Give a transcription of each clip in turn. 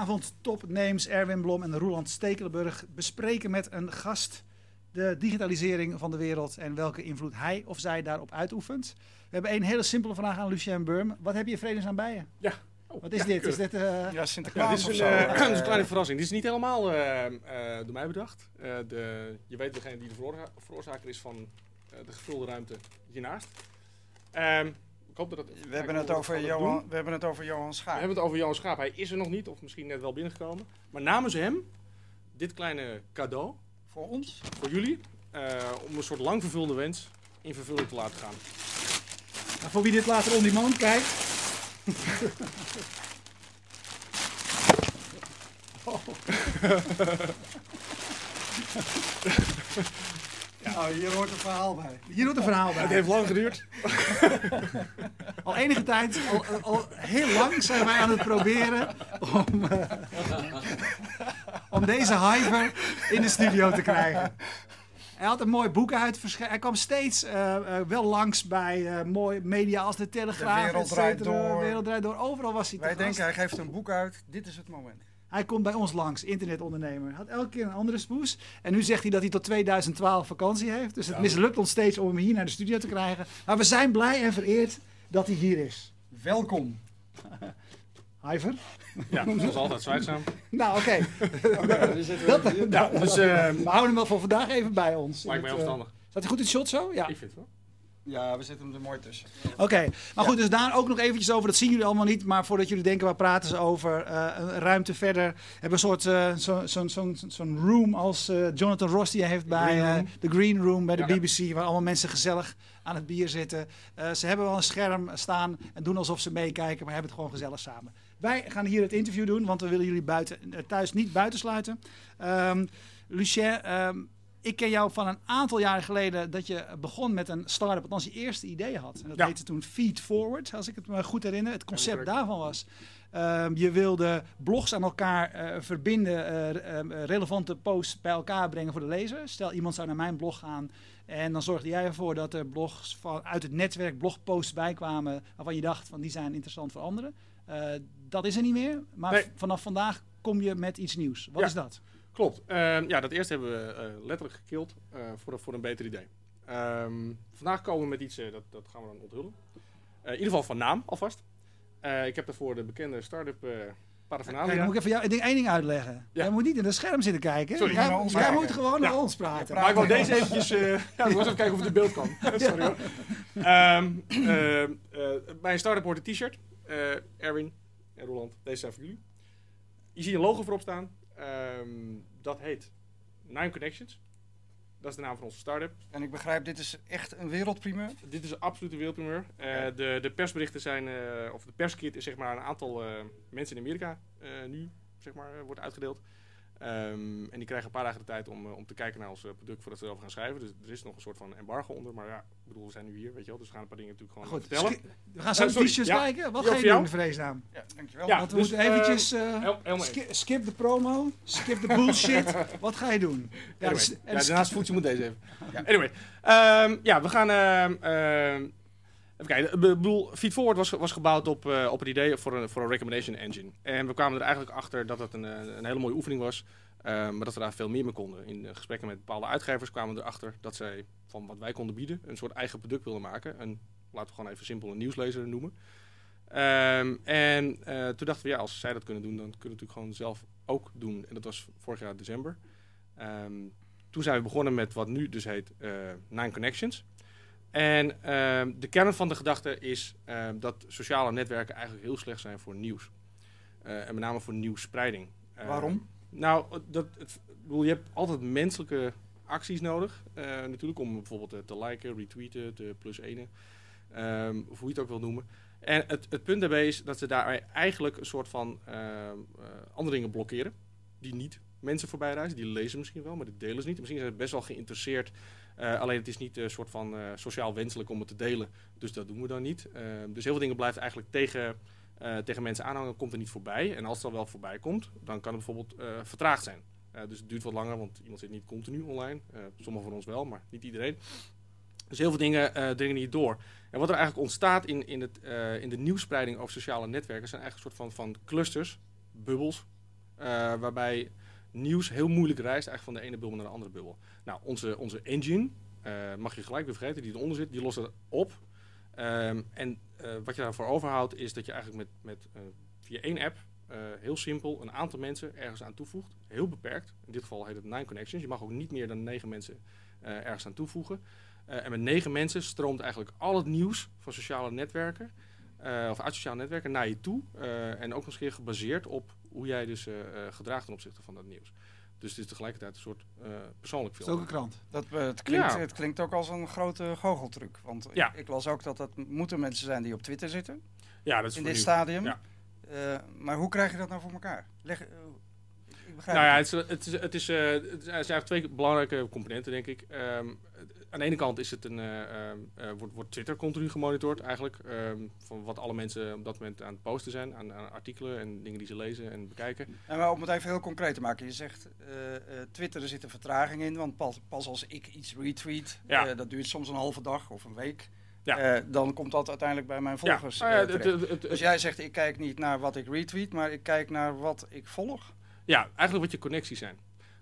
Goedenavond, topnames Erwin Blom en Roland Stekelenburg bespreken met een gast de digitalisering van de wereld en welke invloed hij of zij daarop uitoefent. We hebben een hele simpele vraag aan Lucien Burm. Wat heb je vredesnaam bij je? Ja. Oh, Wat is ja, dit? keurig. Is dit eh, Ja, Ja, Sinterklaas dit is of een, zo. eh, dit is een kleine verrassing. Dit is niet helemaal eh, eh, door mij bedacht. Eh, de, je weet degene die de veroorza- veroorzaker is van eh, de gevulde ruimte hiernaast. Ehm, hoop dat het... we, hebben het over Johan, we hebben het over Johan We Schaap. hebben het over Johan Schaap. Hij is er nog niet, of misschien net wel binnengekomen. Maar namens hem, dit kleine cadeau Voor ons? voor jullie. eh, om een soort lang vervulde wens in vervulling te laten gaan. nou, voor wie dit later on demand kijkt? Nou, hier hoort een verhaal bij. Hier doet een verhaal bij. Het heeft lang geduurd. Al enige tijd, al, al heel lang zijn wij aan het proberen om, eh, om deze hyper in de studio te krijgen. Hij had een mooi boek uit. Hij kwam steeds eh, eh, wel langs bij eh mooie media als de Telegraaf. De Wereld. Draait Door. Wereld Draait Door. Overal was hij Wij gast. denken, hij geeft een boek uit. Dit is het moment. Hij komt bij ons langs, internetondernemer. Had elke keer een andere spoes. En nu zegt hij dat hij tot 2012 vakantie heeft. Dus het mislukt ons steeds om hem hier naar de studio te krijgen. Maar we zijn blij en vereerd dat hij hier is. Welkom. Hyver? Ja, zoals altijd, zwijgzaam. Nou, oké. Dat, Ja, dus eh We houden hem wel voor vandaag even bij ons. lijkt mij Het, heel eh, verstandig. Staat hij goed in het shot zo? Ja. Ik vind het wel. Ja, we zitten er mooi tussen. Oké, maar goed, dus daar ook nog eventjes over. Dat zien jullie allemaal niet, maar voordat jullie denken, waar praten ze over? Eh, een ruimte verder. We hebben een soort eh, zo- zo'n zo'n zo'n room als eh, Jonathan Ross die heeft bij eh, de Green Room bij de Ja. BBC, waar allemaal mensen gezellig aan het bier zitten. Eh, ze hebben wel een scherm staan en doen alsof ze meekijken, maar hebben het gewoon gezellig samen. Wij gaan hier het interview doen, want we willen jullie buiten, eh, thuis niet buitensluiten. Ehm Lucien, ehm, ik ken jou van een aantal jaren geleden dat je begon met een start-up, althans je eerste idee had. En dat Ja. heette toen Feed Forward, als ik het me goed herinner. Het concept daarvan was, ehm, je wilde blogs aan elkaar eh, verbinden, eh, eh, relevante posts bij elkaar brengen voor de lezer. Stel, iemand zou naar mijn blog gaan en dan zorgde jij ervoor dat er blogs van, uit het netwerk blogposts bijkwamen waarvan je dacht van die zijn interessant voor anderen. Eh, dat is er niet meer, maar Nee. vanaf vandaag kom je met iets nieuws. Wat Ja. is dat? Klopt. Ehm, ja, dat eerste hebben we eh, letterlijk gekild eh, voor, een- voor een beter idee. Ehm, vandaag komen we met iets, eh, dat, dat gaan we dan onthullen. In ieder geval van naam alvast. Ik heb daarvoor de bekende start-up Kijk, Paraphernalia. dan moet ik even jou, ik denk één ding uitleggen. Ja. Jij moet niet in het scherm zitten kijken. Sorry, jij, jij kijken. moet gewoon Ja. naar ons praten. Maar ik wou deze eventjes... ja, ik was even kijken of het in beeld kan. Sorry hoor. Ehm, eh, eh, bij een start-up hoort een t-shirt. Erwin en Roland, deze zijn voor jullie. Je ziet een logo voorop staan. Ehm, dat heet Nine Connections. Dat is de naam van onze start-up. En ik begrijp, dit is echt een wereldprimeur. Dit is een absolute wereldprimeur. Eh, de, de persberichten zijn, eh, of de perskit is zeg maar een aantal eh, mensen in Amerika nu zeg maar, wordt uitgedeeld. Ehm, en die krijgen een paar dagen de tijd om, eh, om te kijken naar ons eh, product voordat ze erover gaan schrijven. Dus er is nog een soort van embargo onder. Maar ja, ik bedoel, we zijn nu hier, weet je wel. Dus we gaan een paar dingen natuurlijk gewoon Goed, vertellen. ski- we gaan zo Eh, t-shirts ja. kijken. Wat ga je doen, vreesnaam? Ja, dankjewel. Ja, Want we dus, moeten eventjes... eh, Heel- skip de promo, skip de bullshit. Wat ga je doen? Ja, Anyway, dus- ja, sk- daarnaast voelt je moet deze even. Ja. Anyway, ehm, ja, we gaan. Even kijken. Bedoel, Feedforward was, was gebouwd op, eh, op het idee voor een, voor een recommendation engine. En we kwamen er eigenlijk achter dat het een, eh, een hele mooie oefening was. ehm, maar dat we daar veel meer mee konden. In eh, gesprekken met bepaalde uitgevers kwamen we erachter dat zij van wat wij konden bieden een soort eigen product wilden maken. Een, laten we gewoon even simpel een nieuwslezer noemen. Ehm, en eh, toen dachten we, ja, als zij dat kunnen doen, dan kunnen we natuurlijk gewoon zelf ook doen. En dat was vorig jaar december. Ehm, toen zijn we begonnen met wat nu dus heet eh, Nine Connections. En ehm, de kern van de gedachte is ehm, dat sociale netwerken eigenlijk heel slecht zijn voor nieuws. Eh, en met name voor nieuwsspreiding. Eh, Waarom? Nou, dat, het, bedoel, je hebt altijd menselijke acties nodig. eh, natuurlijk om bijvoorbeeld eh, te liken, retweeten, te plus ene. ehm, of hoe je het ook wil noemen. En het, het punt daarbij is dat ze daar eigenlijk een soort van ehm, andere dingen blokkeren. Die niet mensen voorbij reizen. Die lezen misschien wel, maar die delen ze niet. Misschien zijn ze best wel geïnteresseerd. Eh, alleen het is niet een soort van eh, sociaal wenselijk om het te delen. Dus dat doen we dan niet. Dus heel veel dingen blijft eigenlijk tegen, eh, tegen mensen aanhangen. Komt er niet voorbij. En als het dan wel voorbij komt, dan kan het bijvoorbeeld eh, vertraagd zijn. Eh, dus het duurt wat langer, want iemand zit niet continu online. Eh sommigen van ons wel, maar niet iedereen. Dus heel veel dingen eh, dringen niet door. En wat er eigenlijk ontstaat in, in, het, eh, in de nieuwspreiding over sociale netwerken zijn eigenlijk een soort van, van clusters bubbels. eh, waarbij nieuws heel moeilijk reist eigenlijk van de ene bubbel naar de andere bubbel. Nou, onze, onze engine, eh, mag je gelijk weer vergeten, die eronder zit, die lost het op. Ehm, en eh, wat je daarvoor overhoudt is dat je eigenlijk met, met, eh, via één app heel simpel een aantal mensen ergens aan toevoegt. Heel beperkt. In dit geval heet het nine connections. Je mag ook niet meer dan negen mensen ergens aan toevoegen. En met negen mensen stroomt eigenlijk al het nieuws van sociale netwerken, of uit sociale netwerken, naar je toe. En ook nog eens een keer gebaseerd op hoe jij dus eh, eh, gedraagt ten opzichte van dat nieuws. Dus het is tegelijkertijd een soort eh, persoonlijk Dat is ook filter. een krant. Dat, het, klinkt, Ja. het klinkt ook als een grote goocheltruc. Want ik- Ja. ik, las ook dat dat moeten mensen zijn die op Twitter zitten. Ja, dat is in voor dit nu. stadium. Ja. Eh, maar hoe krijg je dat nou voor elkaar? Leg, ik, ik begrijp Nou ja, het het, is, het, is, het, is, eh, het zijn eigenlijk twee belangrijke componenten, denk ik. Ehm, aan de ene kant is het een, eh, ehm, eh, wordt, wordt Twitter continu gemonitord eigenlijk. ehm, van wat alle mensen op dat moment aan het posten zijn. Aan, aan artikelen en dingen die ze lezen en bekijken. En maar om het even heel concreet te maken. Je zegt, eh, eh, Twitter, er zit een vertraging in. Want pas, pas als ik iets retweet, Ja. eh, dat duurt soms een halve dag of een week. Ja. eh, dan komt dat uiteindelijk bij mijn volgers nou ja, eh, Dus jij zegt, ik kijk niet naar wat ik retweet, maar ik kijk naar wat ik volg. Ja, eigenlijk wat je connecties zijn.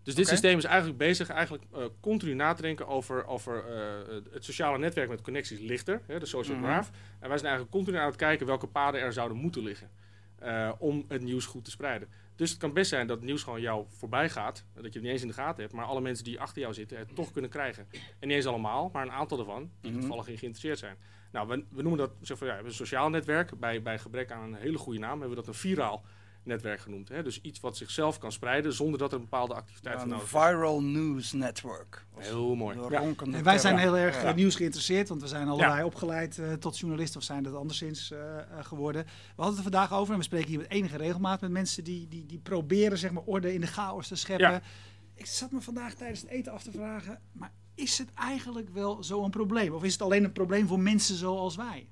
Dus dit systeem is eigenlijk bezig eigenlijk, eh, continu na te denken over, over eh, het sociale netwerk met connecties ligt er, hè, de social Mhm. graph. En wij zijn eigenlijk continu aan het kijken welke paden er zouden moeten liggen eh, om het nieuws goed te spreiden. Dus het kan best zijn dat het nieuws gewoon jou voorbij gaat, dat je het niet eens in de gaten hebt, maar alle mensen die achter jou zitten het toch kunnen krijgen. En niet eens allemaal, maar een aantal ervan die Mhm. toevallig in geïnteresseerd zijn. Nou, we, we noemen dat zeg van, ja, een sociaal netwerk. Bij, bij gebrek aan een hele goede naam hebben we dat een viraal netwerk genoemd. Hè? Dus iets wat zichzelf kan spreiden zonder dat er een bepaalde activiteit voor Een nodig is. viral news network. Heel mooi. Ja. En wij zijn heel erg Ja. eh, nieuws geïnteresseerd, want we zijn allebei opgeleid eh, tot journalist of zijn dat anderszins eh, geworden. We hadden het er vandaag over en we spreken hier met enige regelmaat met mensen die, die, die proberen zeg maar, orde in de chaos te scheppen. Ja. Ik zat me vandaag tijdens het eten af te vragen, maar is het eigenlijk wel zo'n probleem? Of is het alleen een probleem voor mensen zoals wij?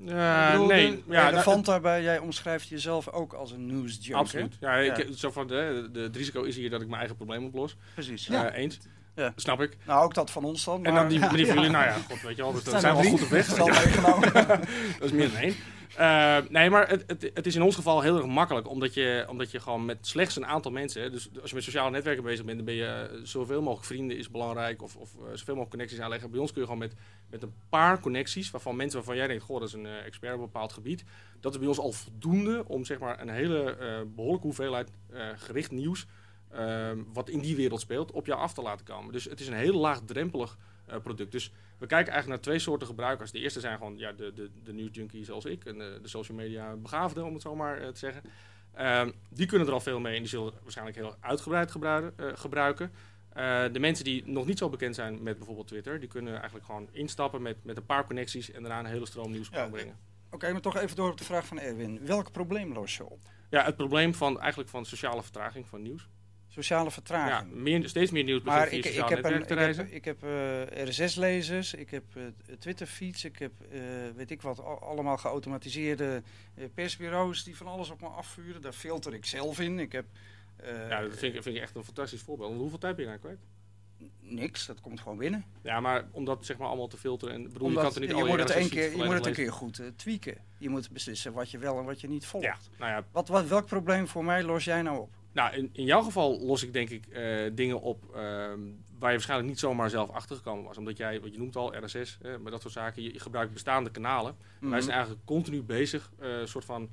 Ik bedoel, nee, de- ja, Relevant daarbij, jij omschrijft jezelf ook als een news absoluut. Ja, ik, Ja. Zo van de, de, het risico is hier dat ik mijn eigen probleem oplos. Precies. Ja. Eh, eens. Ja. Snap ik. Nou, ook dat van ons dan. En dan die meneer van jullie, nou ja, god, weet je wel, dat, Zijn we al goed op weg. Dat al dat is meer dan één. Eh, nee, maar het, het, is in ons geval heel erg makkelijk, omdat je, omdat je gewoon met slechts een aantal mensen, dus als je met sociale netwerken bezig bent, dan ben je eh, zoveel mogelijk vrienden is belangrijk, of, of eh, zoveel mogelijk connecties aanleggen. Bij ons kun je gewoon met, met een paar connecties, waarvan mensen waarvan jij denkt, goh, dat is een expert op een bepaald gebied, dat is bij ons al voldoende om zeg maar een hele eh, behoorlijke hoeveelheid gericht nieuws, wat in die wereld speelt, op jou af te laten komen. Dus het is een heel laagdrempelig product. Dus we kijken eigenlijk naar twee soorten gebruikers. De eerste zijn gewoon ja, de, de, de nieuwsjunkie zoals ik en de, de social media begaafden, om het zo maar eh, te zeggen. Ehm, die kunnen er al veel mee en die zullen waarschijnlijk heel uitgebreid gebruiken. eh. Eh, de mensen die nog niet zo bekend zijn met bijvoorbeeld Twitter, die kunnen eigenlijk gewoon instappen met, met een paar connecties en daarna een hele stroom nieuws Ja. brengen. Oké, maar toch even door op de vraag van Erwin. Welk probleem los je op? Ja, het probleem van eigenlijk van sociale vertraging van nieuws. Sociale Ja, vertraging. meer, steeds meer nieuws maar ik, ik heb, een, ik heb, reizen. ik heb eh, RSS-lezers, ik heb eh, Twitter-feeds, ik heb eh, weet ik wat, al- allemaal geautomatiseerde eh, persbureaus die van alles op me afvuren. Daar filter ik zelf in. Ik heb eh, Ja, dat vind ik, vind ik echt een fantastisch voorbeeld. Want hoeveel tijd ben je daar kwijt? niks, dat komt gewoon binnen. Ja, maar om dat zeg maar allemaal te filteren. En bedoel, je Omdat kan het er niet je, moet het een keer, je moet het een keer goed eh, tweaken. Je moet beslissen wat je wel en wat je niet volgt. Ja, nou ja, Wat, wat, welk probleem voor mij los jij nou op? Nou, in, in jouw geval los ik denk ik eh, dingen op ehm, waar je waarschijnlijk niet zomaar zelf achtergekomen was. Omdat jij, wat je noemt al, RSS, eh, maar dat soort zaken, je, je gebruikt bestaande kanalen. Wij Mhm. zijn eigenlijk continu bezig eh, een soort van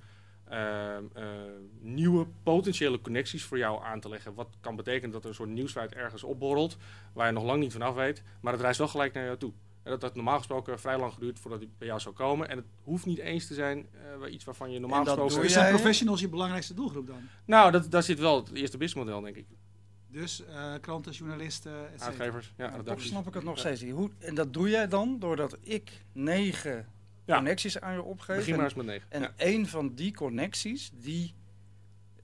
ehm, eh, nieuwe potentiële connecties voor jou aan te leggen. Wat kan betekenen dat er een soort nieuwsfeit ergens opborrelt, waar je nog lang niet vanaf weet, maar het reist wel gelijk naar jou toe. En dat had normaal gesproken vrij lang geduurd voordat hij bij jou zou komen. En het hoeft niet eens te zijn eh, bij iets waarvan je normaal En dat gesproken... Dus jij- zijn professionals je belangrijkste doelgroep dan? Nou, dat, daar zit wel het eerste businessmodel, denk ik. Dus eh, kranten, journalisten. Uitgevers, ja, toch redacties. snap ik het nog steeds niet. Hoe, en dat doe jij dan doordat ik negen Ja. connecties aan je opgeef. Begin maar en eens met 9. en één van die connecties, die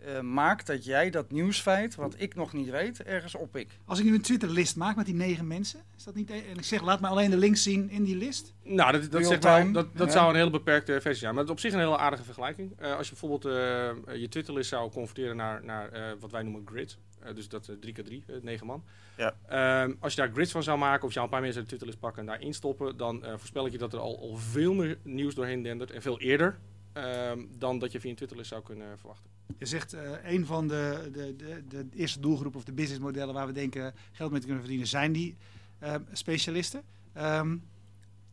eh, maakt dat jij dat nieuwsfeit, wat ik nog niet weet, ergens oppik. Als ik nu een Twitter-list maak met die negen mensen, is dat niet... e- En ik zeg, laat me alleen de links zien in die list. Nou, dat, dat, dat, dat ja. zou een hele beperkte versie zijn. Maar het is op zich een hele aardige vergelijking. Eh, als je bijvoorbeeld eh, je Twitterlist zou converteren naar, naar eh, wat wij noemen grids. Eh, dus dat eh, 3x3, eh, 9 man. Ja. Ehm, als je daar grids van zou maken, of je zou een paar mensen uit de Twitterlist pakken en daarin stoppen, dan voorspel ik je dat er al, al veel meer nieuws doorheen dendert en veel eerder ehm, dan dat je via een Twitterlist zou kunnen verwachten. Je zegt eh een van de, de, de, de eerste doelgroepen of de businessmodellen waar we denken geld mee te kunnen verdienen, zijn die eh, specialisten. Ehm,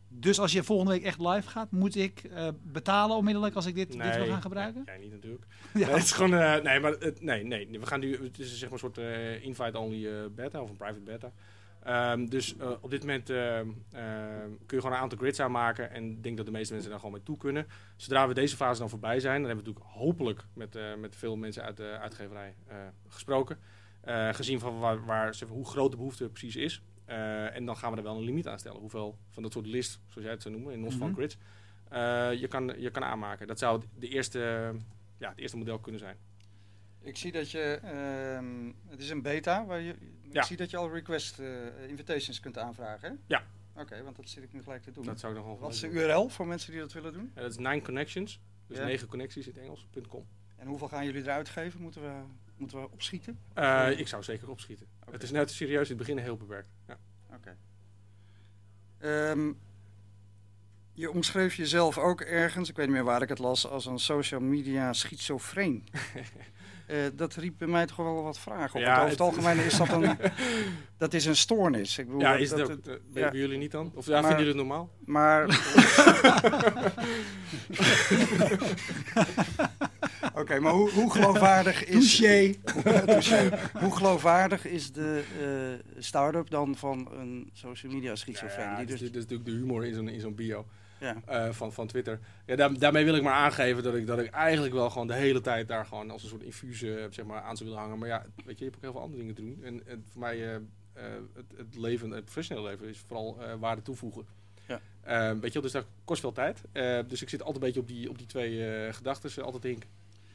dus als je volgende week echt live gaat, moet ik eh, betalen onmiddellijk als ik dit, dit wil gaan gebruiken? Jij niet natuurlijk. Ja. Nee, het is gewoon, eh, nee, maar nee, nee, we gaan nu, het is zeg maar een soort invite-only beta of een private beta. Ehm, dus eh, op dit moment ehm, ehm, kun je gewoon een aantal grids aanmaken en ik denk dat de meeste mensen daar gewoon mee toe kunnen. Zodra we deze fase dan voorbij zijn, dan hebben we natuurlijk hopelijk met, eh, met veel mensen uit de uitgeverij eh, gesproken. Gezien van waar, hoe groot de behoefte precies is. En dan gaan we er wel een limiet aan stellen. Hoeveel van dat soort list, zoals jij het zou noemen, in ons van Mhm. grids, je, kan, je kan aanmaken. Dat zou de eerste, ja, het eerste model kunnen zijn. Ik zie dat je, ehm, het is een beta, waar je, Ja. ik zie dat je al request eh, invitations kunt aanvragen. hè? Ja. Oké, want dat zit ik nu gelijk te doen. Dat zou ik nog wel Wat is de. URL voor mensen die dat willen doen? Ja, dat is nine connections. Dus Ja. negen connecties in het Engels.com. En hoeveel gaan jullie eruit geven? Moeten we, moeten we opschieten? Eh ik zou zeker opschieten. Het is net serieus in het begin heel beperkt. Ja. Oké. Ehm, je omschreef jezelf ook ergens, ik weet niet meer waar ik het las, als een social media schizofreen. Eh, dat riep bij mij toch wel wat vragen op. Ja, Want over het het- algemeen is dat een, dat is een stoornis. Ik bedoel, Ja, dat- is het dat- ook, eh, ja. jullie niet dan? Of ja, Maar- vinden jullie het normaal? Maar. Oké, maar hoe, hoe geloofwaardig is. Touché. Touché. Hoe geloofwaardig is de eh, start-up dan van een social media schizofreen? Ja, die dit, is, dus, is natuurlijk de humor in zo'n, in zo'n bio ja. eh, van, van Twitter. Ja, daar, daarmee wil ik maar aangeven dat ik, dat ik eigenlijk wel gewoon de hele tijd daar gewoon als een soort infuus eh, zeg maar, aan zou willen hangen. Maar ja, weet je, je hebt ook heel veel andere dingen te doen. En, en voor mij, eh, eh, het, het leven, het professionele leven is vooral eh, waarde toevoegen. Ja. Eh, weet je wel, dus dat kost veel tijd. Eh, dus ik zit altijd een beetje op die, op die twee eh gedachten, altijd hinken.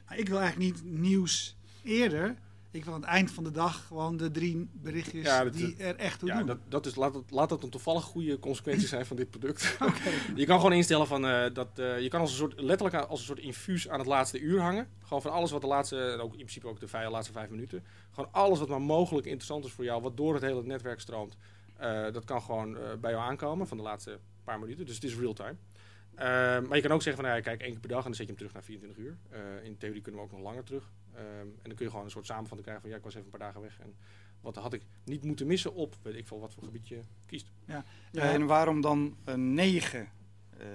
Maar ik wil eigenlijk niet nieuws eerder. Ik wil aan het eind van de dag gewoon de drie berichtjes Ja, dat- die er echt toe Ja, doen. dat, dat is, laat, het, laat dat een toevallig goede consequentie zijn van dit product. Je kan gewoon instellen van eh, dat eh, je kan als een soort letterlijk als een soort infuus aan het laatste uur hangen. Gewoon van alles wat de laatste, en ook in principe ook de vijf, laatste vijf minuten. Gewoon alles wat maar mogelijk interessant is voor jou, wat door het hele netwerk stroomt. eh, dat kan gewoon bij jou aankomen van de laatste paar minuten. Dus het is real time. Eh, maar je kan ook zeggen van, nou ja, kijk één keer per dag en dan zet je hem terug naar 24 uur. In theorie kunnen we ook nog langer terug. Ehm, en dan kun je gewoon een soort samenvatting krijgen van, ja, ik was even een paar dagen weg. En wat had ik niet moeten missen op, weet ik veel, wat voor gebied je kiest. Ja, en waarom dan eh, negen eh,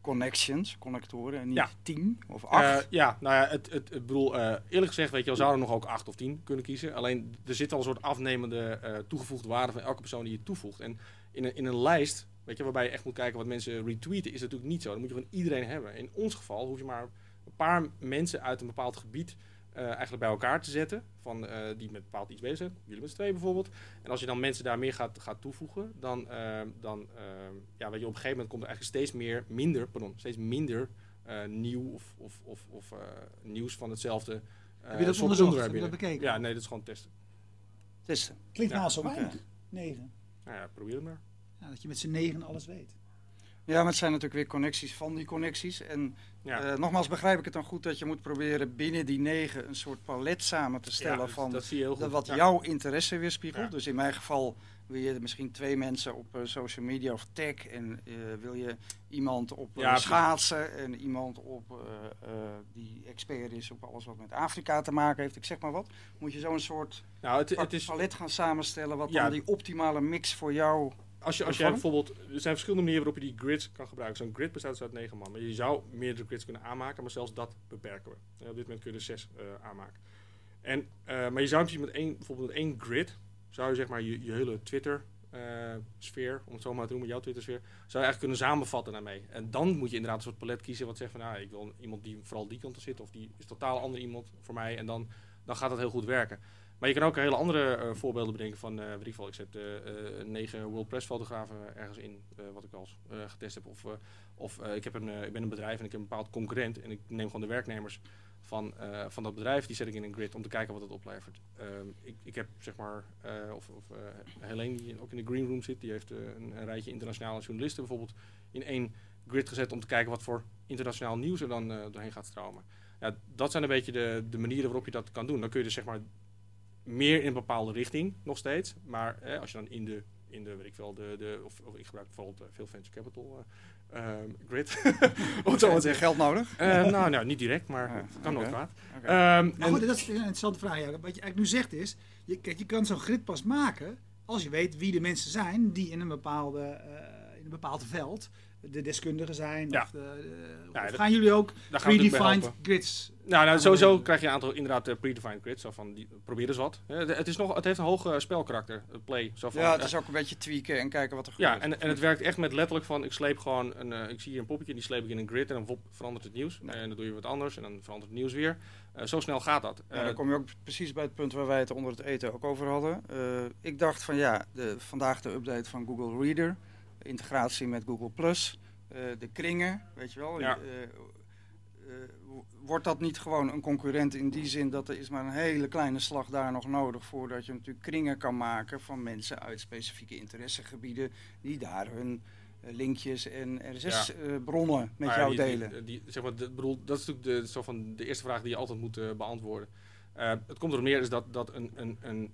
connections, connectoren, en niet Ja. tien of acht? Eh, ja, nou ja, het, het, het bedoel, eh, eerlijk gezegd, weet je, we zouden nog ook acht of tien kunnen kiezen. Alleen er zit al een soort afnemende eh, toegevoegde waarde van elke persoon die je toevoegt. En in een, in een lijst, weet je, waarbij je echt moet kijken wat mensen retweeten, is dat natuurlijk niet zo. Dan moet je gewoon iedereen hebben. In ons geval hoef je maar een paar mensen uit een bepaald gebied eh, eigenlijk bij elkaar te zetten. Van, eh, die met bepaald iets bezig zijn. Jullie met z'n twee bijvoorbeeld. En als je dan mensen daar meer gaat, gaat toevoegen, dan, eh, dan ja, weet je, op een gegeven moment komt er eigenlijk steeds meer, minder, pardon, steeds minder eh, nieuw of, of, of, of eh, nieuws van hetzelfde. eh, Heb je dat soort onderzocht? onderwerp Heb je dat bekeken? Ja, nee, dat is gewoon testen. Testen. Klinkt Ja. nou zo weinig. Negen. Nou ja, probeer het maar. Ja, dat je met z'n negen alles weet. Ja, maar het zijn natuurlijk weer connecties van die connecties. En Ja. eh, nogmaals begrijp ik het dan goed dat je moet proberen binnen die negen een soort palet samen te stellen Ja, van dat zie je heel goed. wat Ja. jouw interesse weerspiegelt. Dus in mijn geval wil je misschien twee mensen op eh, social media of tech en eh, wil je iemand op schaatsen en iemand op die expert is op alles wat met Afrika te maken heeft. Ik zeg maar wat. Moet je zo'n soort Nou, het, het is, palet gaan samenstellen wat dan die optimale mix voor jou. Als je, als jij bijvoorbeeld, er zijn verschillende manieren waarop je die grids kan gebruiken. Zo'n grid bestaat dus uit negen man. Maar je zou meerdere grids kunnen aanmaken, maar zelfs dat beperken we. En op dit moment kun je er zes eh, aanmaken. En, eh, maar je zou met één, bijvoorbeeld met één grid, zou je zeg maar je, je hele Twitter eh, sfeer, om het zo maar te noemen, jouw Twitter sfeer, zou je eigenlijk kunnen samenvatten daarmee. En dan moet je inderdaad een soort palet kiezen wat zegt van, nou, ik wil iemand die vooral die kant op zit, of die is totaal ander iemand voor mij. En dan, dan gaat dat heel goed werken. Maar je kan ook hele andere eh, voorbeelden bedenken van, eh weet ik ik zet eh, negen World Press fotografen ergens in, wat ik al getest heb. Of, of ik, heb een, ik ben een bedrijf en ik heb een bepaald concurrent en ik neem gewoon de werknemers van, van dat bedrijf, die zet ik in een grid om te kijken wat het oplevert. Ehm, ik, ik heb zeg maar, of, of Helene die ook in de green room zit, die heeft een, een rijtje internationale journalisten bijvoorbeeld in één grid gezet om te kijken wat voor internationaal nieuws er dan doorheen gaat stromen. Ja, dat zijn een beetje de, de manieren waarop je dat kan doen. Dan kun je dus zeg maar meer in een bepaalde richting nog steeds. Maar eh, als je dan in de, in de, weet ik wel, de, de of, of ik gebruik bijvoorbeeld eh, veel venture capital eh, ehm, grid. Om zo geld nodig? Eh, nou, nou, niet direct, maar het kan nooit oké. kwaad. Oké. Ehm, Maar en- goed, dat is een interessante vraag. Ja. Wat je eigenlijk nu zegt is, je, kijk, je kan zo'n grid pas maken als je weet wie de mensen zijn die in een, bepaalde, eh, in een bepaald veld de deskundigen zijn. Ja. Of de, de- Ja, of dat- gaan jullie ook predefined grids? Nou, nou sowieso krijg je een aantal inderdaad eh, predefined grids. Zo van, die, probeer eens wat. Eh, het, is nog, het heeft een hoog eh, spelkarakter, het play. Zo van, Ja, het is ook een beetje tweaken en kijken wat er Ja, gebeurt. en, en het werkt echt met letterlijk van, ik sleep gewoon, een, eh, ik zie hier een poppetje, die sleep ik in een grid en dan wop, verandert het nieuws. Ja. En dan doe je wat anders en dan verandert het nieuws weer. Eh, zo snel gaat dat. Ja, Eh, dan kom je ook precies bij het punt waar wij het onder het eten ook over hadden. Eh, ik dacht van ja, de, vandaag de update van Google Reader, integratie met Google Plus, eh, de kringen, weet je wel. Ja. Eh, eh, wordt dat niet gewoon een concurrent in die zin dat er is maar een hele kleine slag daar nog nodig voordat je natuurlijk kringen kan maken van mensen uit specifieke interessegebieden die daar hun linkjes en RSS-bronnen met maar ja, jou die- delen. Die, die- zeg maar, de, bedoel, dat is natuurlijk de, zo van de eerste vraag die je altijd moet beantwoorden. Het komt erop neer is dat, dat een, een, een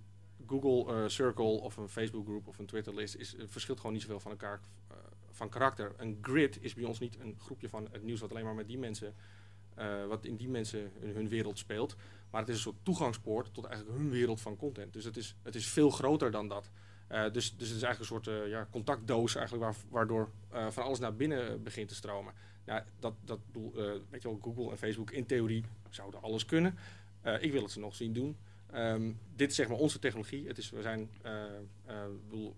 Google eh, Circle of een Facebook groep of een Twitter list is, verschilt gewoon niet zoveel van elkaar eh, van karakter. Een grid is bij ons niet een groepje van het nieuws wat alleen maar met die mensen, eh, wat in die mensen hun, wereld speelt. Maar het is een soort toegangspoort tot eigenlijk hun wereld van content. Dus het is, het is veel groter dan dat. Dus, dus het is eigenlijk een soort ja, contactdoos eigenlijk waar, waardoor van alles naar binnen begint te stromen. Nou, dat, dat weet je wel, Google en Facebook in theorie zouden alles kunnen. Ik wil het ze nog zien doen. Ehm, dit is zeg maar onze technologie. Het is, we, zijn, eh, eh,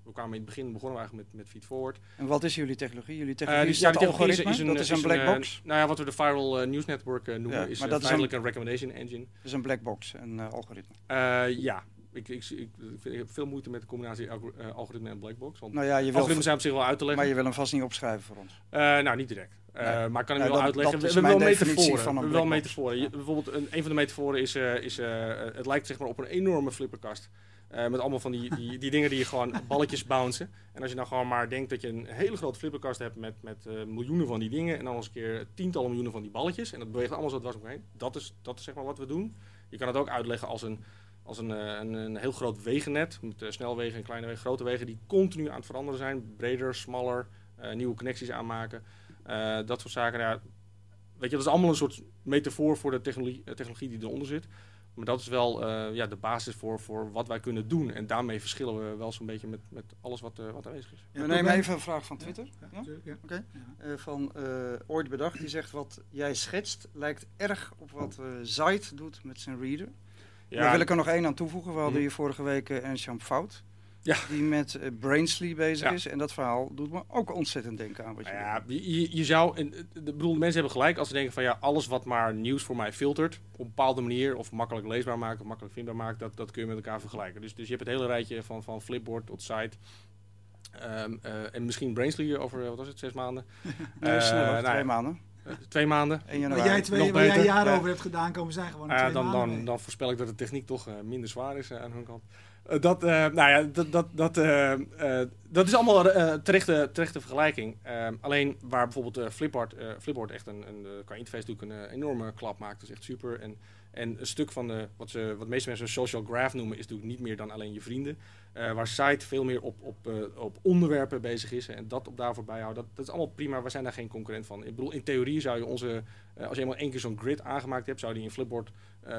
we kwamen in het begin begonnen we eigenlijk met, met Feedforward. En wat is jullie technologie? Jullie Eh, technologie die- is ja, dat die technologie algoritme? dat is een is black box? nou ja, wat we de Viral News Network noemen, Ja, is maar is een recommendation engine. Dat is een black box, een algoritme. Ja, ik, ik, ik, heb veel moeite met de combinatie algor- algoritme en blackbox. Want Nou ja, je wil, algoritmes zijn op zich wel uit te leggen. maar je wil hem vast niet opschrijven voor ons. Nou, niet direct. Eh, Nee. Maar ik kan dat- wel uitleggen. dat We, hebben wel metaforen. van een wel metaforen. Je- bijvoorbeeld een, een van de metaforen is, eh, is eh, het lijkt zeg maar op een enorme flipperkast. Eh, met allemaal van die, die, die dingen die je gewoon balletjes bouncen. En als je nou gewoon maar denkt dat je een hele grote flipperkast hebt met, met eh, miljoenen van die dingen. En dan eens een keer tientallen miljoenen van die balletjes. En dat beweegt allemaal zo dwars omheen. Dat is, dat is zeg maar wat we doen. Je kan het ook uitleggen als een, als een, eh, een, een heel groot wegennet. Met eh, snelwegen en kleine wegen, grote wegen die continu aan het veranderen zijn. Breder, smaller, eh, nieuwe connecties aanmaken. Eh, dat soort zaken. Ja, weet je, dat is allemaal een soort metafoor voor de technologie, eh, technologie die eronder zit. Maar dat is wel eh, ja, de basis voor, voor wat wij kunnen doen. En daarmee verschillen we wel zo'n beetje met, met alles wat, eh, wat aanwezig is. Ja, We nemen even een vraag van Twitter. Ja, Ja? Eh, van eh, Ooit Bedacht. Die zegt wat jij schetst lijkt erg op wat eh Zite doet met zijn reader. Daar wil ik er nog één aan toevoegen. We hadden Mhm. hier vorige week Ernst-Jan Fout. Ja. Die met eh, Brainsly bezig Ja. is. En dat verhaal doet me ook ontzettend denken aan wat je Nou ja, doet. je, je- je zou, en, de, bedoel, de mensen hebben gelijk als ze denken van ja, alles wat maar nieuws voor mij filtert, op een bepaalde manier, of makkelijk leesbaar maakt, of makkelijk vindbaar maakt, dat, dat kun je met elkaar vergelijken. Dus, dus je hebt het hele rijtje van, van Flipboard tot site. Ehm, eh, en misschien Brainsly over, eh, wat was het, zes maanden? Nee, nou twee ja, maanden. twee maanden. 1 Waar jij, twee, nog jij jaren Ja. over hebt gedaan, komen zij gewoon in twee dan, maanden dan, dan voorspel ik dat de techniek toch eh, minder zwaar is eh, aan hun kant. Eh, dat, eh, nou ja, dat, dat, dat, eh, eh, dat is allemaal eh terechte, terechte vergelijking. Alleen waar bijvoorbeeld eh, Flipboard, eh, Flipboard echt een, een, eh, qua interface natuurlijk een enorme klap maakt. Dat is echt super. En, en een stuk van de, wat, ze, wat de meeste mensen een social graph noemen, is natuurlijk niet meer dan alleen je vrienden. Eh, waar site veel meer op, op, eh, op onderwerpen bezig is en dat op daarvoor bijhouden. Dat, dat is allemaal prima, we zijn daar geen concurrent van. Ik bedoel, in theorie zou je onze, eh, als je eenmaal één keer zo'n grid aangemaakt hebt, zou die in Flipboard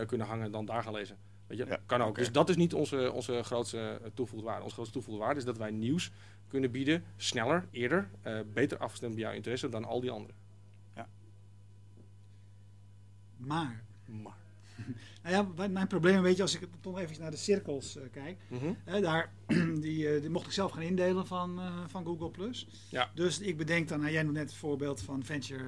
kunnen hangen en dan daar gaan lezen. Weet je, Ja, kan ook. Dus dat is niet onze, onze grootste toegevoegde waarde. Onze grootste toegevoegde waarde is dat wij nieuws kunnen bieden, sneller, eerder, beter afgestemd bij jouw interesse dan al die anderen. Maar, Maar. nou ja, mijn probleem, weet je, als ik toch even naar de cirkels eh, kijk. Mhm. Daar, die, eh, die mocht ik zelf gaan indelen van, eh, van Google+. Plus. Ja. Dus ik bedenk dan, nou, jij noemt net het voorbeeld van venture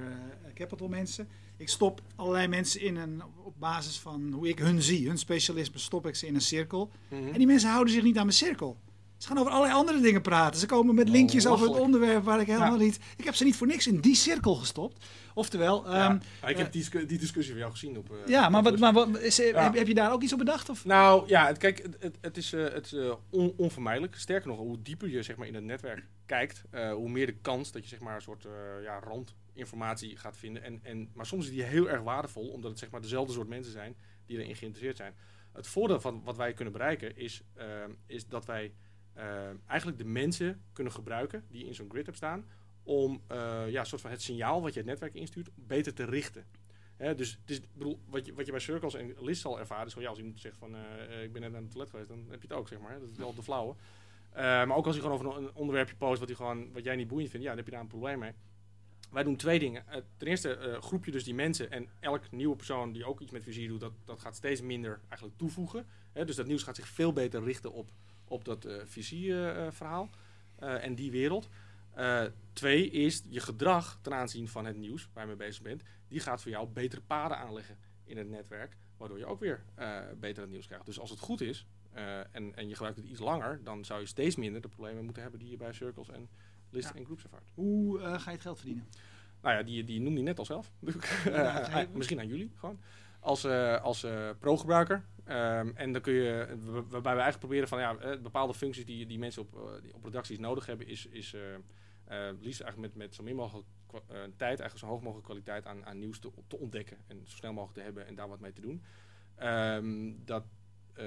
capital mensen. Ik stop allerlei mensen in een, op basis van hoe ik hun zie, hun specialisme, stop ik ze in een cirkel. Mhm. En die mensen houden zich niet aan mijn cirkel. Ze gaan over allerlei andere dingen praten. Ze komen met linkjes over het onderwerp waar ik helemaal Ja. niet... Ik heb ze niet voor niks in die cirkel gestopt. Oftewel, Ja. ehm, Ja, ik heb die, discu- die discussie van jou gezien op. eh, ja, maar, wat, maar wat, is, eh, Ja. heb, heb je daar ook iets op bedacht? Of? Nou ja, het, kijk, het, het, is, eh, het is eh, on- onvermijdelijk. Sterker nog, hoe dieper je zeg maar, in het netwerk kijkt, eh, hoe meer de kans dat je zeg maar, een soort eh, ja, randinformatie gaat vinden. En, en, maar soms is die heel erg waardevol, omdat het zeg maar, dezelfde soort mensen zijn die erin geïnteresseerd zijn. Het voordeel van wat wij kunnen bereiken is, eh, is dat wij eh, eigenlijk de mensen kunnen gebruiken die in zo'n grid hebt staan. Om eh, ja, soort van het signaal wat je het netwerk instuurt beter te richten. Hè, dus bedoel, wat, je, wat je bij Circles en List zal ervaren, is van ja, als iemand zegt van eh, ik ben net aan het toilet geweest, dan heb je het ook, zeg maar. Dat is wel de flauwe. Maar ook als je gewoon over een, onderwerpje post wat, gewoon, wat jij niet boeiend vindt, ja, dan heb je daar een probleem mee. Wij doen twee dingen. Ten eerste groep je dus die mensen en elk nieuwe persoon die ook iets met vizier doet, dat, dat gaat steeds minder eigenlijk toevoegen. Hè, dus dat nieuws gaat zich veel beter richten op, op dat eh visierverhaal en die wereld. Eh, twee is je gedrag ten aanzien van het nieuws waar je mee bezig bent. Die gaat voor jou betere paden aanleggen in het netwerk. Waardoor je ook weer eh, beter het nieuws krijgt. Dus als het goed is eh, en, en je gebruikt het iets langer. Dan zou je steeds minder de problemen moeten hebben die je bij Circles en List Ja. en Groups ervaart. Hoe eh, ga je het geld verdienen? Nou ja, die, die noemde je net al zelf. Ja, Eh, misschien aan jullie gewoon. Als, eh, als eh, pro-gebruiker. Ehm, en dan kun je, wa- waarbij we eigenlijk proberen van ja, eh, bepaalde functies die, die mensen op, eh, die op redacties nodig hebben, is, is eh, liefst eigenlijk met, met zo min mogelijk tijd, eigenlijk zo hoog mogelijk kwaliteit aan, aan nieuws te, te ontdekken. En zo snel mogelijk te hebben en daar wat mee te doen. Ehm, dat,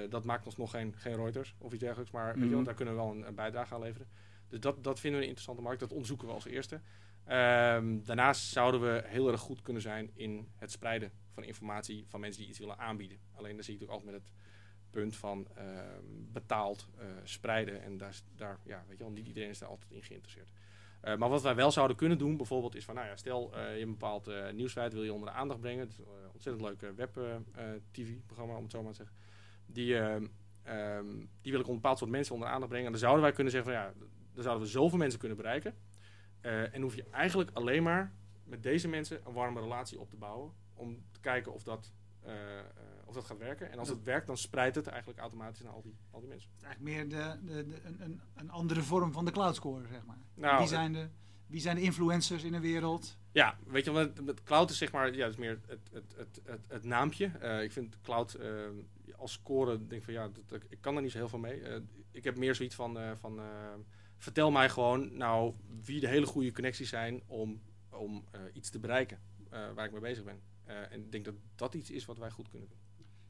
dat maakt ons nog geen, geen Reuters of iets dergelijks, maar weet je Mhm. daar kunnen we wel een, een bijdrage aan leveren. Dus dat, dat vinden we een interessante markt, dat onderzoeken we als eerste. Ehm, daarnaast zouden we heel erg goed kunnen zijn in het spreiden van informatie van mensen die iets willen aanbieden. Alleen dan zie ik natuurlijk altijd met het punt van ehm, betaald eh, spreiden. En daar, daar, ja, weet je wel, niet iedereen is daar altijd in geïnteresseerd. Eh, maar wat wij wel zouden kunnen doen, bijvoorbeeld, is van, nou ja, stel eh, je een bepaald eh nieuwsfeit, wil je onder de aandacht brengen. Het is een ontzettend leuk web-tv-programma, om het zo maar te zeggen. Die, ehm, die wil ik een bepaald soort mensen onder de aandacht brengen. En dan zouden wij kunnen zeggen van, ja, dan zouden we zoveel mensen kunnen bereiken. Eh, en hoef je eigenlijk alleen maar met deze mensen een warme relatie op te bouwen. Om te kijken of dat, eh, eh, of dat gaat werken. En als het werkt, dan spreidt het eigenlijk automatisch naar al die, al die mensen. Het is eigenlijk meer de, de, de- een, een, andere vorm van de cloudscore, zeg maar. Nou, wie, zijn de, wie zijn de influencers in de wereld? Ja, weet je, want met cloud is zeg maar, ja, is meer het, het, het, het, het naampje. Ik vind cloud eh, als score, denk van ja, dat, ik kan er niet zo heel veel mee. Ik heb meer zoiets van, van vertel mij gewoon nou wie de hele goede connecties zijn om, om eh, iets te bereiken eh, waar ik mee bezig ben. Eh, en ik denk dat dat iets is wat wij goed kunnen doen.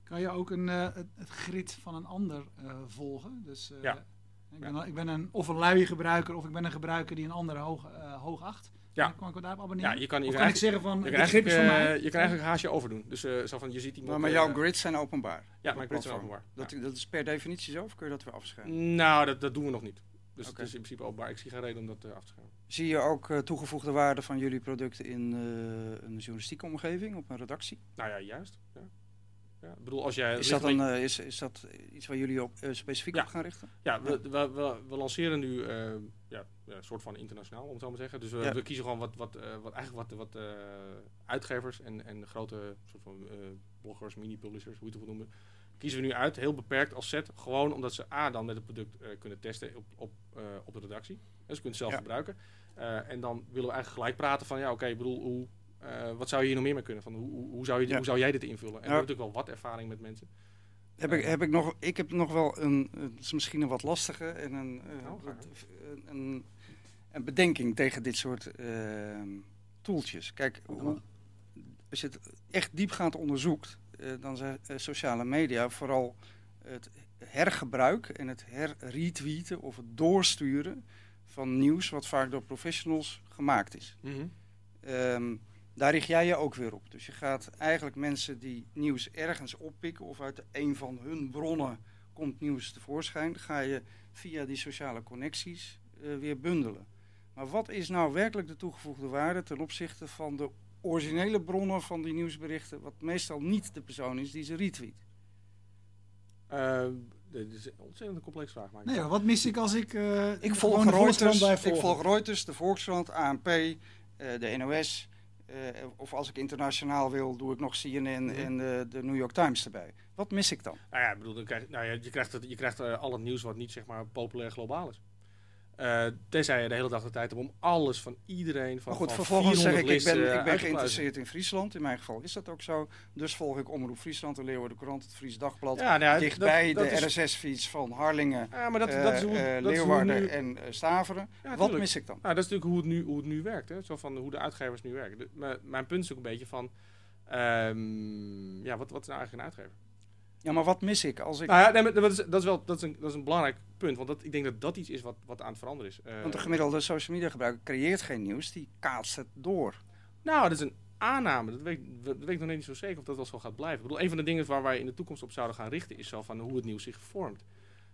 Kan je ook een, eh, het, het grid van een ander eh, volgen? Dus, eh, Ja. Ik ben, ik ben een, of een luie gebruiker, of ik ben een gebruiker die een ander hoog, eh, hoog acht. Ja. Kan, kan ik me daarop abonneren? Ja, je kan, je of kan ik eigenlijk- zeggen van, je grip is eigenlijk, van eh, mij? je kan eigenlijk haasje overdoen. Dus eh, zo van, je ziet iemand... Maar, maar jouw grids zijn openbaar. Ja, mijn grids zijn openbaar. Dat, Ja. dat is per definitie zo, of kun je dat weer afschermen? Nou, dat, dat doen we nog niet. Dus het is in principe openbaar. Ik zie geen reden om dat eh, af te schermen. Zie je ook eh, toegevoegde waarde van jullie producten in eh, een journalistieke omgeving, op een redactie? Nou ja, juist. Ja. Ja, ik bedoel, als jij Is dat, eh, is, is dat iets waar jullie op, specifiek Ja. op gaan richten? Ja, we, we, we, we lanceren nu ja, een soort van internationaal, om het zo maar te zeggen. Dus we, kiezen gewoon wat, wat, wat, eigenlijk wat, wat uitgevers en, en grote soort van bloggers, mini-publishers, hoe je het wil noemen, kiezen we nu uit, heel beperkt als set. Gewoon omdat ze A, dan met het product eh, kunnen testen op, op, eh, op de redactie. En ze kunnen het zelf Ja. gebruiken. Eh, en dan willen we eigenlijk gelijk praten van, ja oké, ik bedoel, hoe, wat zou je hier nog meer mee kunnen? Van, hoe, hoe, zou je, Ja. hoe zou jij dit invullen? En we Ja. hebben natuurlijk wel wat ervaring met mensen. Heb ik, heb ik, nog, ik heb nog wel een, het is misschien een wat lastige en een, Nou, wat- een, een, een bedenking tegen dit soort toeltjes. Kijk, hoe, als je het echt diepgaand onderzoekt, dan zijn eh, sociale media vooral het hergebruik en het herretweeten of het doorsturen van nieuws wat vaak door professionals gemaakt is. Ehm, daar richt jij je ook weer op. Dus je gaat eigenlijk mensen die nieuws ergens oppikken of uit een van hun bronnen komt nieuws tevoorschijn, ga je via die sociale connecties eh, weer bundelen. Maar wat is nou werkelijk de toegevoegde waarde ten opzichte van de originele bronnen van die nieuwsberichten, wat meestal niet de persoon is die ze retweet? Eh, dit is een ontzettend complexe vraag. Maar Nee, hoor, wat mis ik als ik... eh, Ik volg Reuters, ik volg? Reuters, de Volkskrant, ANP, eh, de NOS. eh, of als ik internationaal wil, doe ik nog CNN Mhm. en de, de New York Times erbij. Wat mis ik dan? Nou ja, ik bedoel, dan krijg, nou ja, je krijgt, het, je krijgt al het nieuws wat niet zeg maar populair globaal is. Eh tenzij je de hele dag de tijd hebt om alles van iedereen van Maar goed, van vervolgens zeg ik, 400 ik ben, ik ben geïnteresseerd in Friesland. In mijn geval is dat ook zo. Dus volg ik Omroep Friesland, de Leeuwarden Courant, het Fries Dagblad. Ja, nou dichtbij dat, dat de is, RSS-feeds van Harlingen, Ja, maar dat, eh, dat is hoe, is het Leeuwarden nu, en Staveren. ja, Wat mis ik dan? Nou, dat is natuurlijk hoe het nu, hoe het nu werkt. Hè? Zo van hoe de uitgevers nu werken. De- mijn- mijn punt is ook een beetje van... ehm, ja, wat, wat is nou eigenlijk een uitgever? Ja, maar wat mis ik als ik... Nou ja, nee, maar dat, is, dat, is wel, dat, is een, dat is een belangrijk punt. Want dat, ik denk dat dat iets is wat, wat aan het veranderen is. Eh, Want de gemiddelde social media gebruiker creëert geen nieuws, die kaatst het door. Nou, dat is een aanname. Dat weet, dat weet ik nog niet zo zeker of dat wel zo gaat blijven. Ik bedoel, een van de dingen waar wij in de toekomst op zouden gaan richten is zo van hoe het nieuws zich vormt.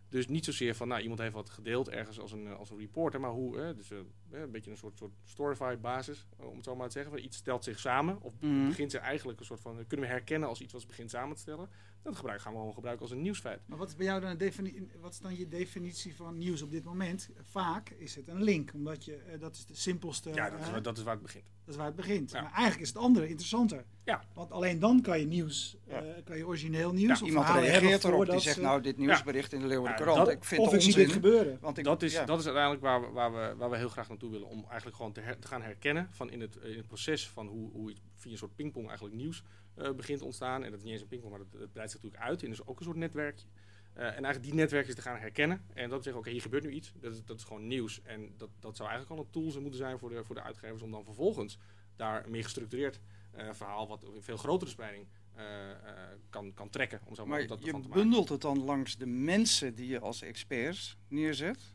Dus niet zozeer van, nou, iemand heeft wat gedeeld ergens als een, eh, als een reporter, maar hoe, eh, dus eh, een beetje een soort, soort storyfied basis, eh, om het zo maar te zeggen. Van iets stelt zich samen, of Mhm. begint zich eigenlijk een soort van, kunnen we herkennen als iets wat begint samen te stellen. Dat gebruik, gaan we gewoon gebruiken als een nieuwsfeit. Maar wat is bij jou dan, defini- wat is dan je definitie van nieuws op dit moment? Vaak is het een link, omdat je, dat is de simpelste, Ja, dat is, dat is waar het begint. Dat is waar het begint. Ja. Maar eigenlijk is het andere interessanter. Ja. Want alleen dan kan je nieuws, Ja. eh, kan je origineel nieuws Ja, of Iemand reageert erop, die zegt ze- nou, dit nieuwsbericht in de Leeuwarden dat- ik vind of het ik zie dit onzin. gebeuren. Want ik, dat, is, ja. dat is uiteindelijk waar we, waar, we, waar we heel graag naartoe willen. Om eigenlijk gewoon te, her- te gaan herkennen van in het, in het proces van hoe, hoe iets via een soort pingpong eigenlijk nieuws eh, begint te ontstaan. En dat is niet eens een pingpong, maar dat, dat breidt zich natuurlijk uit in dus ook een soort netwerkje. Eh, en eigenlijk die netwerkjes te gaan herkennen. En dat zeggen, oké, hier gebeurt nu iets. Dat is, dat is gewoon nieuws. En dat, dat zou eigenlijk al een tool moeten zijn voor de, voor de uitgevers om dan vervolgens daar een meer gestructureerd eh, verhaal, wat een veel grotere spreiding eh, kan, kan trekken. Om zo maar, dat je bundelt het dan langs de mensen die je als experts neerzet,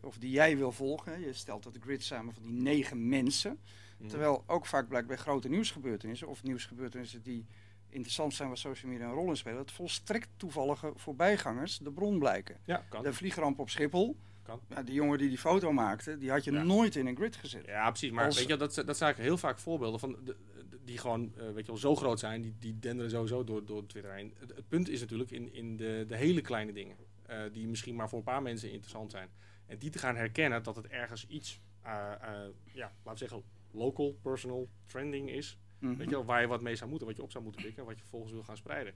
of die jij wil volgen. Je stelt dat grid samen van die negen mensen. Mhm. Terwijl ook vaak blijkt bij grote nieuwsgebeurtenissen, of nieuwsgebeurtenissen die interessant zijn waar social media een rol in spelen, dat volstrekt toevallige voorbijgangers de bron blijken. Ja, kan. De vliegramp op Schiphol, Kan. ja, die jongen die die foto maakte, die had je Ja. nooit in een grid gezet. Ja, precies. Maar Als- weet je, dat, dat zijn eigenlijk heel vaak voorbeelden van de, die gewoon, eh, weet je wel, zo groot zijn. Die, die denderen sowieso door, door Twitter heen. Het, het punt is natuurlijk in, in de, de hele kleine dingen. eh, die misschien maar voor een paar mensen interessant zijn. En die te gaan herkennen dat het ergens iets, eh, ja, laten we zeggen, local, personal, trending is. Mhm. Weet je wel, waar je wat mee zou moeten, wat je op zou moeten pikken. En wat je vervolgens wil gaan spreiden.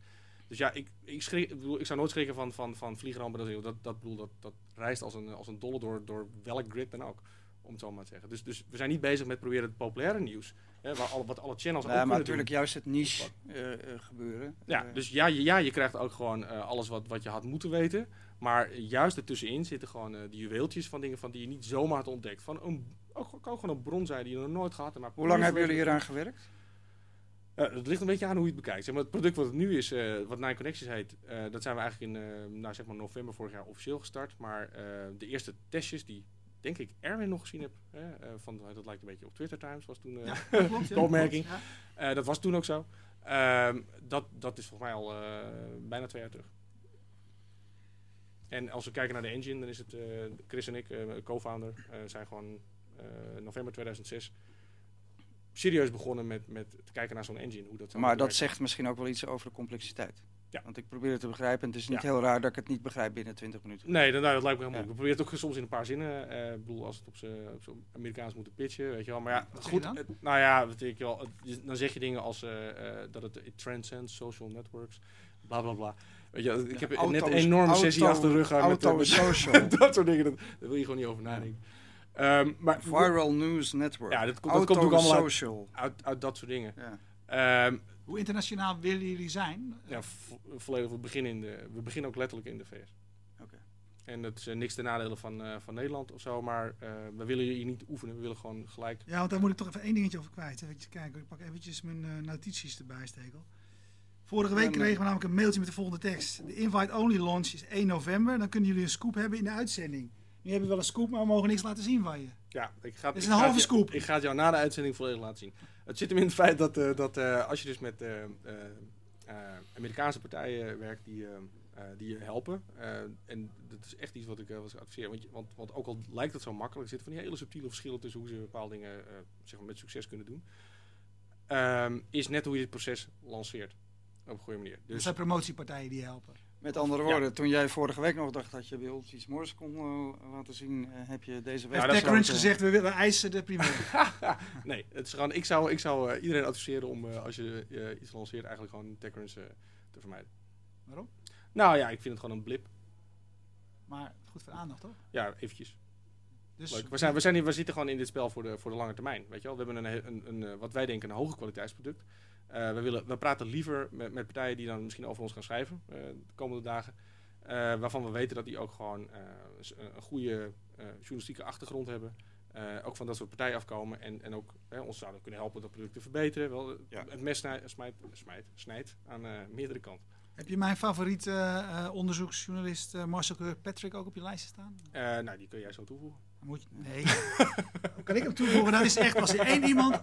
Dus ja, ik, ik, schrik, ik, bedoel, ik zou nooit schrikken van, van, van vliegrampen. Dat, dat, dat, bedoel, dat, dat reist als een, als een dolle door, door welk grid dan ook. Om het zo maar te zeggen. Dus, dus we zijn niet bezig met proberen het populaire nieuws. Hè, waar alle, wat alle channels Ja, ook maar natuurlijk doen. juist het niche eh, eh, gebeuren. Ja, Eh, dus ja, je- ja, je krijgt ook gewoon alles wat, wat je had moeten weten. Maar juist ertussenin zitten gewoon die juweeltjes van dingen van die je niet zomaar had ontdekt. Van een, ook, gewoon een bron zijn die je nog nooit gehad hebt. Hoe lang hebben jullie hieraan gewerkt? Eh, het ligt een beetje aan hoe je het bekijkt. Zeg maar, het product wat het nu is, eh, wat Nine Connections heet, eh, dat zijn we eigenlijk in nou, zeg maar november vorig jaar officieel gestart. Maar de eerste testjes die, denk ik, Erwin nog gezien heb, hè, van, dat lijkt een beetje op Twitter Times, was toen, Ja, klopt, ja, de opmerking. ja. dat was toen ook zo. Ehm, dat, dat is volgens mij al bijna twee jaar terug. En als we kijken naar de engine, dan is het Chris en ik, co-founder, zijn gewoon november 2006 serieus begonnen met, met te kijken naar zo'n engine. Hoe dat Maar dat zegt misschien ook wel iets over de complexiteit. Ja. Want ik probeer het te begrijpen en het is niet Ja. heel raar dat ik het niet begrijp binnen 20 minuten. Nee, dat, nou, dat lijkt me heel Ja. moeilijk. We proberen het ook soms in een paar zinnen. eh, Ik bedoel, als het op zijn z'n Amerikaans moeten pitchen, weet je wel. Maar ja, Wat goed. je dan? het- nou ja, weet ik wel. het- dan zeg je dingen als eh, eh, dat het it transcends social networks, bla bla bla. Weet je, ik heb net Auto's- een enorme sessie auto- achter de rug gehad met, Auto met social. dat soort dingen. Dat, daar wil je gewoon niet over nadenken. Ehm, maar Viral News Network. Ja, dat komt- dat Auto komt ook allemaal uit- social. uit, uit dat soort dingen. Ja. Ehm, Hoe internationaal willen jullie zijn? ja, vo- volledig, we beginnen, in de, we beginnen ook letterlijk in de VS. Oké. En dat is eh, niks ten nadele van, eh, van Nederland of zo, maar eh, we willen hier niet oefenen, we willen gewoon gelijk. Ja, want daar moet ik toch even één dingetje over kwijt. Even kijken, ik pak eventjes mijn eh, notities erbij steken. Vorige week En, kregen we namelijk een mailtje met de volgende tekst. De invite-only launch is 1 november. Dan kunnen jullie een scoop hebben in de uitzending. Nu hebben we wel een scoop, maar we mogen niks laten zien van je. Ja, ik ga, is ik een ga halve het je- scoop. Ik ga het jou na de uitzending volledig laten zien. Het zit hem in het feit dat, eh, dat eh, als je dus met eh, Amerikaanse partijen werkt die, die je helpen. en dat is echt iets wat ik, ik adviseer. Want, je- want, want ook al lijkt het zo makkelijk, er zitten van die hele subtiele verschillen tussen hoe ze bepaalde dingen zeg maar met succes kunnen doen. Ehm, is net hoe je dit proces lanceert. Op een goede manier. Dat Dus zijn promotiepartijen die helpen. Met andere Ja. woorden, toen jij vorige week nog dacht dat je bij ons iets moois kon eh, laten zien, eh, heb je deze week... Ja, Heeft dat TechCrunch besloten- gezegd, we willen eisen de primeur. nee, het is gewoon, ik zou, ik zou eh, iedereen adviseren om eh, als je eh, iets lanceert eigenlijk gewoon TechCrunch eh, te vermijden. Waarom? Nou ja, ik vind het gewoon een blip. Maar goed voor aandacht, toch? Ja, eventjes. Dus Leuk. We, zijn, we, zijn hier, we zitten gewoon in dit spel voor de, voor de lange termijn. Weet je wel? We hebben een, een, een, eh, wat wij denken een hoge kwaliteitsproduct. Eh, we, willen, we praten liever met, met partijen die dan misschien over ons gaan schrijven eh, de komende dagen. Eh, waarvan we weten dat die ook gewoon eh, een goede eh, journalistieke achtergrond hebben. Eh, ook van dat soort partijen afkomen. En, en ook ons zouden kunnen helpen dat product te verbeteren. Wel, Ja. Het mes snijdt, smijt, smijt, snijdt aan eh, meerdere kanten. Heb je mijn favoriete eh, onderzoeksjournalist eh, Marcel Kirkpatrick ook op je lijst staan? Eh, nou, die kun jij zo toevoegen. Moet je, nee. Hoe kan ik hem toevoegen? Dat is echt, als er één iemand...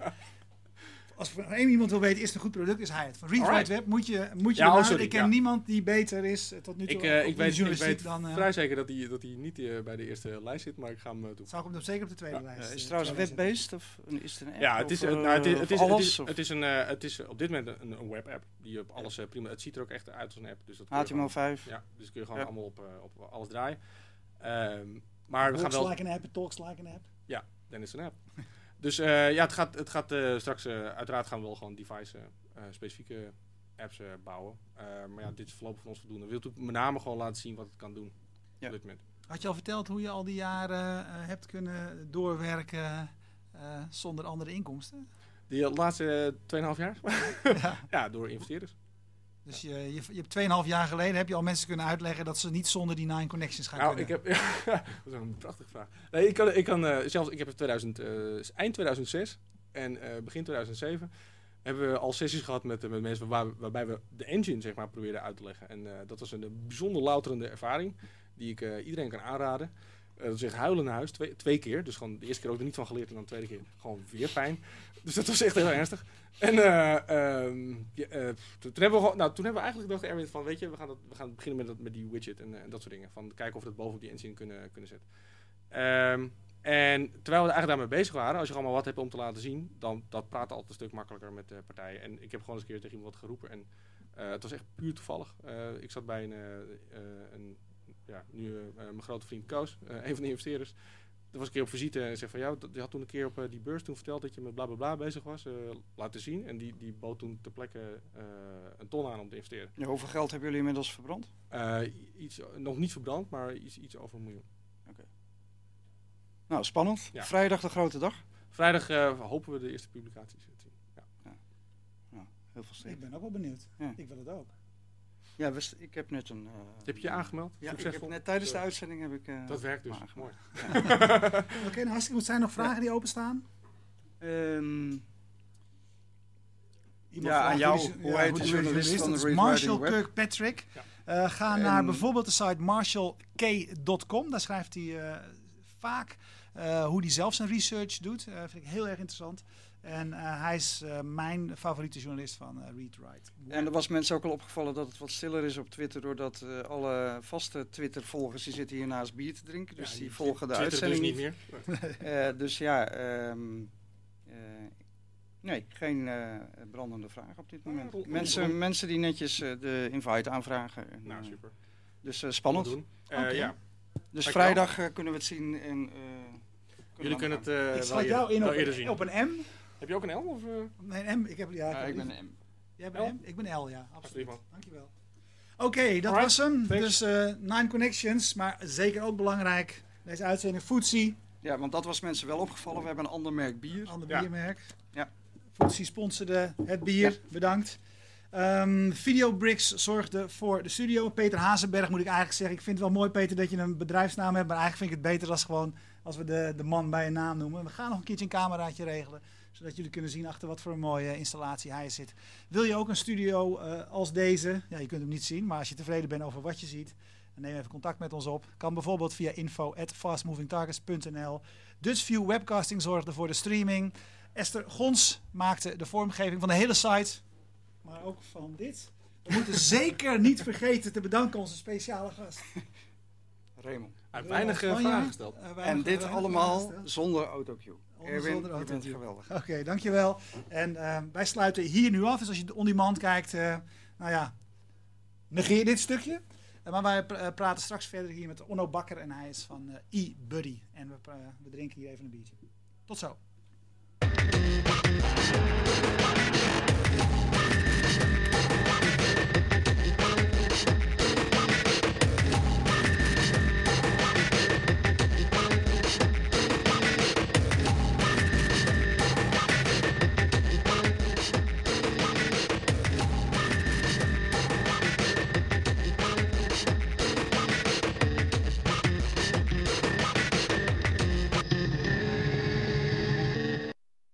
Als er één iemand wil weten, is het een goed product, is hij het. Van Read. Write Web moet je, moet je Ja, oh, sorry, Ik ken ja. niemand die beter is eh, tot nu toe Ik, eh, ik, weet, ik journalistiek weet dan... eh, vrij zeker dat hij, dat hij niet bij de eerste lijst zit, maar ik ga hem toevoegen. zou ik hem dan zeker op de tweede Ja. lijst is het trouwens web-based of is het een app? Ja, het is, of, nou, het is, het is, het is, of het is, een, eh, het is op dit moment een, een webapp die op alles prima. Het ziet er ook echt uit als een app. Dus dat kun je gewoon- HTML5. Ja, dus kun je gewoon Ja. allemaal op, op alles draaien. Ehm, maar we gaan wel. like an app, talks like an app. Ja, dan is het een app. Dus eh, ja, het gaat, het gaat eh, straks. eh, uiteraard gaan we wel gewoon device-specifieke apps eh, bouwen. Eh, maar ja, dit is voorlopig van ons voldoende. We willen natuurlijk met name gewoon laten zien wat het kan doen Ja. op dit moment. Had je al verteld hoe je al die jaren eh, hebt kunnen doorwerken eh, zonder andere inkomsten? Die laatste 2,5 jaar? ja. ja, door investeerders. Dus je, je, je hebt 2,5 jaar geleden heb je al mensen kunnen uitleggen dat ze niet zonder die Nine Connections gaan Nou, ik heb. dat is een prachtige vraag. Nee, ik kan, ik kan eh, zelfs. Ik heb in 2000, eh, eind 2006 en eh, begin 2007 hebben we al sessies gehad met, met mensen waar, waarbij we de engine zeg maar probeerden uit te leggen. En dat was een, bijzonder louterende ervaring die ik iedereen kan aanraden. Eh, dat is huilen naar huis, twee, twee keer. Dus gewoon de eerste keer ook er niet van geleerd en dan de tweede keer gewoon weer pijn. Dus dat was echt heel ernstig. En eh, ehm, eh, toen, hebben we gewoon, nou, toen hebben we eigenlijk gedacht, Erwin, van weet je, we gaan, dat, we gaan beginnen met, dat, met die widget en, dat soort dingen. Van kijken of we dat bovenop die engine kunnen, kunnen zetten. Ehm, en terwijl we eigenlijk daarmee bezig waren, als je allemaal wat hebt om te laten zien, dan dat praat altijd een stuk makkelijker met eh, partijen. En ik heb gewoon eens een keer tegen iemand geroepen en het was echt puur toevallig. Ik zat bij een, een ja, nu eh, mijn grote vriend Koos, eh, een van de investeerders. Daar was ik een keer op visite en zei van ja, dat- je had toen een keer op eh, die beurs toen verteld dat je met bla bla bla bezig was, eh, laten zien. En die, die bood toen ter plekke eh, een ton aan om te investeren. Ja, hoeveel geld hebben jullie inmiddels verbrand? Eh, iets, nog niet verbrand, maar iets, iets over een miljoen. Nou, spannend. Ja. Vrijdag de grote dag. Vrijdag eh, hopen we de eerste publicaties te zien. Ja. Heel veel Ik ben ook wel benieuwd. Ja. Ik wil het ook. Ja, we ik heb net een... eh, Heb je je aangemeld? Ja, ik heb net tijdens de uitzending heb ik... eh, Dat werkt dus. Mooi. Oké, nou hartstikke goed. Zijn er nog vragen die openstaan? Ehm, Iemand Ja, aan jou. de- Hoe heet de journalist van de is Marshall? Kirkpatrick. Ja. Eh, ga En- naar bijvoorbeeld de site marshallk.com. Daar schrijft hij eh, vaak eh, hoe hij zelf zijn research doet. Eh vind ik heel erg interessant. En eh, hij is eh, mijn favoriete journalist van eh, Read Write. en er was mensen ook al opgevallen dat het wat stiller is op Twitter... doordat eh, alle vaste Twitter-volgers die zitten hier naast bier te drinken. Dus Ja, die volgen de Twitter uitzending dus niet. niet meer. Eh, dus ja, ehm, eh, nee, geen eh, brandende vraag op dit moment. rond- mensen, mensen die netjes eh, de invite aanvragen. En, Nou, super. dus eh, spannend. Eh, ja. Dus vrijdag kunnen we het zien. En, eh, Jullie kunnen het eh ik wel jou in wel op, eerder zien. op een M. Heb je ook een L? Of, eh? Nee, een M. Ik heb, ja, ik heb ik ben een M. Jij bent L? M? Ik ben L, ja. Absoluut. Prima. Dankjewel. Oké, dat Alright, was hem. thanks. Dus eh, Nine Connections, maar zeker ook belangrijk. Deze uitzending Footsie, Ja, want dat was mensen wel opgevallen. We hebben een ander merk bier. ander Ja. biermerk. Ja. Footsie sponsorde het bier, bedankt. Ehm Videobricks zorgde voor de studio. Peter Hazenberg moet ik eigenlijk zeggen. Ik vind het wel mooi, Peter, dat je een bedrijfsnaam hebt. Maar eigenlijk vind ik het beter als gewoon als we de, de man bij een naam noemen. We gaan nog een keertje een cameraatje regelen. Zodat jullie kunnen zien achter wat voor een mooie installatie hij zit. Wil je ook een studio eh, als deze? Ja, je kunt hem niet zien. Maar als je tevreden bent over wat je ziet. Dan neem even contact met ons op. Kan bijvoorbeeld via info at fastmovingtargets.nl. Dutchview Webcasting zorgde voor de streaming. Esther Gons maakte de vormgeving van de hele site. Maar ook van dit. We moeten zeker niet vergeten te bedanken onze speciale gast. Raymond. Hij heeft weinig eh, Spanje. vragen gesteld. Eh, En dit weinig allemaal gesteld. zonder autocue. Erwin, zonder je bent autocue. geweldig. Oké, dankjewel. En eh, wij sluiten hier nu af. Dus als je on-demand kijkt, eh, nou ja, negeer dit stukje. Eh, maar wij pra- eh, praten straks verder hier met Onno Bakker en hij is van eh, e-Buddy. En we, we drinken hier even een biertje. Tot zo.